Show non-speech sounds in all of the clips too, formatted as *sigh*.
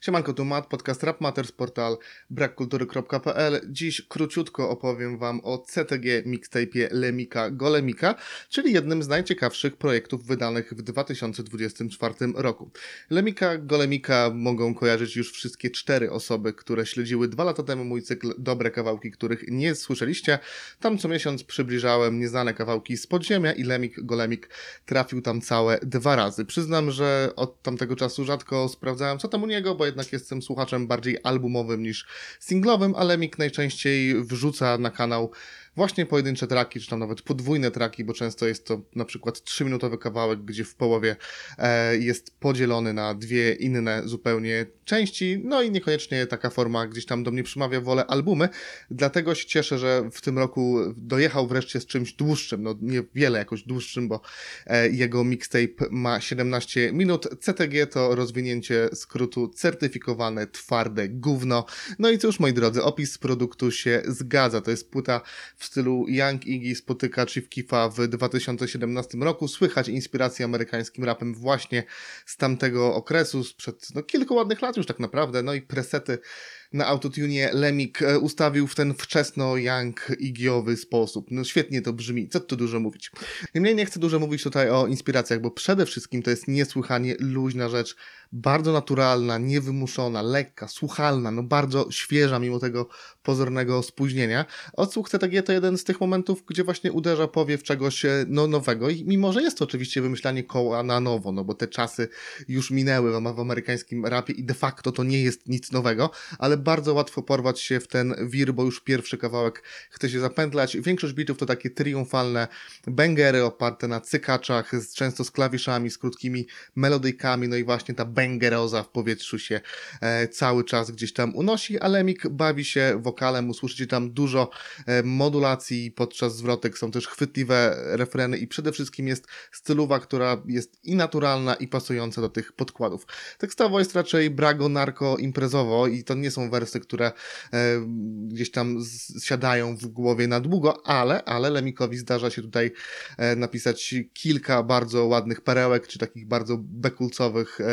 Siemanko, tu Matt, podcast Rap Matters, portal brakkultury.pl. Dziś króciutko opowiem Wam o CTG mixtape'ie Lemika Golemika, czyli jednym z najciekawszych projektów wydanych w 2024 roku. Lemika Golemika mogą kojarzyć już wszystkie cztery osoby, które śledziły dwa lata temu mój cykl Dobre Kawałki, których nie słyszeliście. Tam co miesiąc przybliżałem nieznane kawałki z podziemia i Lemik Golemik trafił tam całe dwa razy. Przyznam, że od tamtego czasu rzadko sprawdzałem co tam u niego, bo jednak jestem słuchaczem bardziej albumowym niż singlowym, ale Mik najczęściej wrzuca na kanał właśnie pojedyncze traki, czy tam nawet podwójne traki, bo często jest to na przykład 3-minutowy kawałek, gdzie w połowie e, jest podzielony na dwie inne zupełnie części, no i niekoniecznie taka forma gdzieś tam do mnie przemawia wolę albumy, dlatego się cieszę, że w tym roku dojechał wreszcie z czymś dłuższym, no niewiele jakoś dłuższym, bo e, jego mixtape ma 17 minut, CTG to rozwinięcie skrótu certyfikowane twarde gówno, no i cóż moi drodzy, opis produktu się zgadza, to jest płyta w stylu Young Iggy spotyka Chief Keefa w 2017 roku. Słychać inspirację amerykańskim rapem właśnie z tamtego okresu, sprzed no, kilku ładnych lat już tak naprawdę. No i presety na autotunie Lemik e, ustawił w ten wczesno young igiowy sposób. No świetnie to brzmi, co tu dużo mówić. Niemniej nie chcę dużo mówić tutaj o inspiracjach, bo przede wszystkim to jest niesłychanie luźna rzecz, bardzo naturalna, niewymuszona, lekka, słuchalna, no bardzo świeża mimo tego pozornego spóźnienia. Odsłuch CTG to jeden z tych momentów, gdzie właśnie uderza powiew czegoś e, no, nowego i mimo, że jest to oczywiście wymyślanie koła na nowo, no bo te czasy już minęły w, w amerykańskim rapie i de facto to nie jest nic nowego, ale bardzo łatwo porwać się w ten wir, bo już pierwszy kawałek chce się zapętlać. Większość bitów to takie triumfalne bangery oparte na cykaczach, często z klawiszami, z krótkimi melodyjkami, no i właśnie ta bangeroza w powietrzu się e, cały czas gdzieś tam unosi, a Lemik bawi się wokalem, usłyszycie tam dużo e, modulacji podczas zwrotek, są też chwytliwe refreny i przede wszystkim jest stylowa, która jest i naturalna i pasująca do tych podkładów. Tekstowo jest raczej brago, narko, imprezowo i to nie są wersy, które e, gdzieś tam siadają w głowie na długo, ale, ale Lemikowi zdarza się tutaj e, napisać kilka bardzo ładnych perełek, czy takich bardzo bekulcowych e,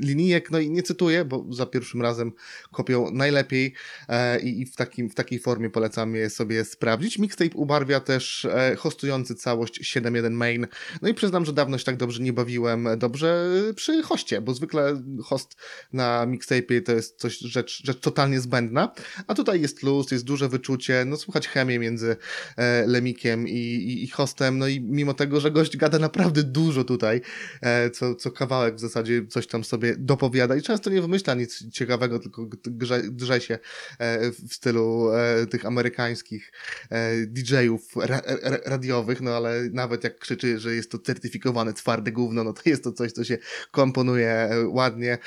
linijek, no i nie cytuję, bo za pierwszym razem kopią najlepiej i, w, takim, w takiej formie polecam je sobie sprawdzić. Mixtape ubarwia też hostujący całość 7.1 main, no i przyznam, że dawno się tak dobrze nie bawiłem. Dobrze przy hoście, bo zwykle host na mixtape to jest coś, rzecz, rzecz totalnie zbędna, a tutaj jest luz, jest duże wyczucie, no słychać chemię między e, Lemikiem i, i, i hostem, no i mimo tego, że gość gada naprawdę dużo tutaj, e, co, co kawałek w zasadzie coś tam sobie dopowiada. I często nie wymyśla nic ciekawego, tylko grze, się e, w stylu e, tych amerykańskich e, DJ-ów ra, ra, radiowych, no ale nawet jak krzyczy, że jest to certyfikowane twarde gówno, no to jest to coś, co się komponuje ładnie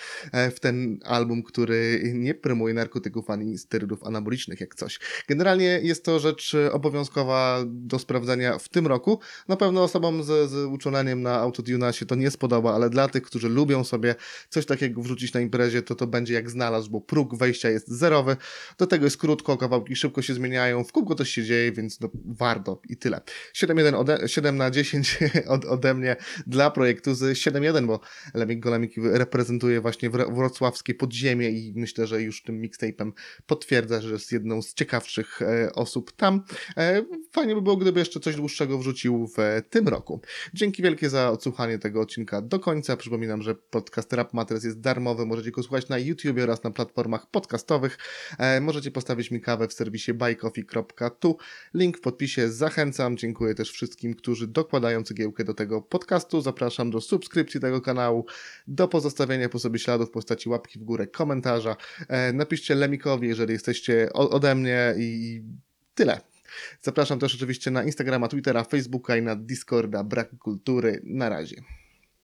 w ten album, który nie promuje narkotyków ani sterydów anabolicznych jak coś. Generalnie jest to rzecz obowiązkowa do sprawdzenia w tym roku. Na pewno osobom z, z uczuleniem na autotuna się to nie spodoba, ale dla tych, którzy lubią sobie coś takiego wrzucić na imprezie, to to będzie jak znalazł, bo próg wejścia jest zerowy. Do tego jest krótko, kawałki szybko się zmieniają, w kółko coś się dzieje, więc no, warto i tyle. 7, ode, 7 na 10 *laughs* od, ode mnie dla projektu z 7.1, bo Lemik Golemik reprezentuje właśnie wrocławskie podziemie i myślę, że już tym mixtape'em potwierdza, że jest jedną z ciekawszych e, osób tam. E, fajnie by było, gdyby jeszcze coś dłuższego wrzucił w tym roku. Dzięki wielkie za odsłuchanie tego odcinka do końca. Przypominam, że podcast Rap Matters jest darmowy, możecie go słuchać na YouTube oraz na platformach podcastowych. E, możecie postawić mi kawę w serwisie buycoffee.tu. Link w podpisie zachęcam. Dziękuję też wszystkim, którzy dokładają cegiełkę do tego podcastu. Zapraszam do subskrypcji tego kanału, do pozostawienia po sobie śladów w postaci łapki w górę, komentarza. Napiszcie Lemikowi, jeżeli jesteście ode mnie i tyle. Zapraszam też oczywiście na Instagrama, Twittera, Facebooka i na Discorda Brak Kultury. Na razie.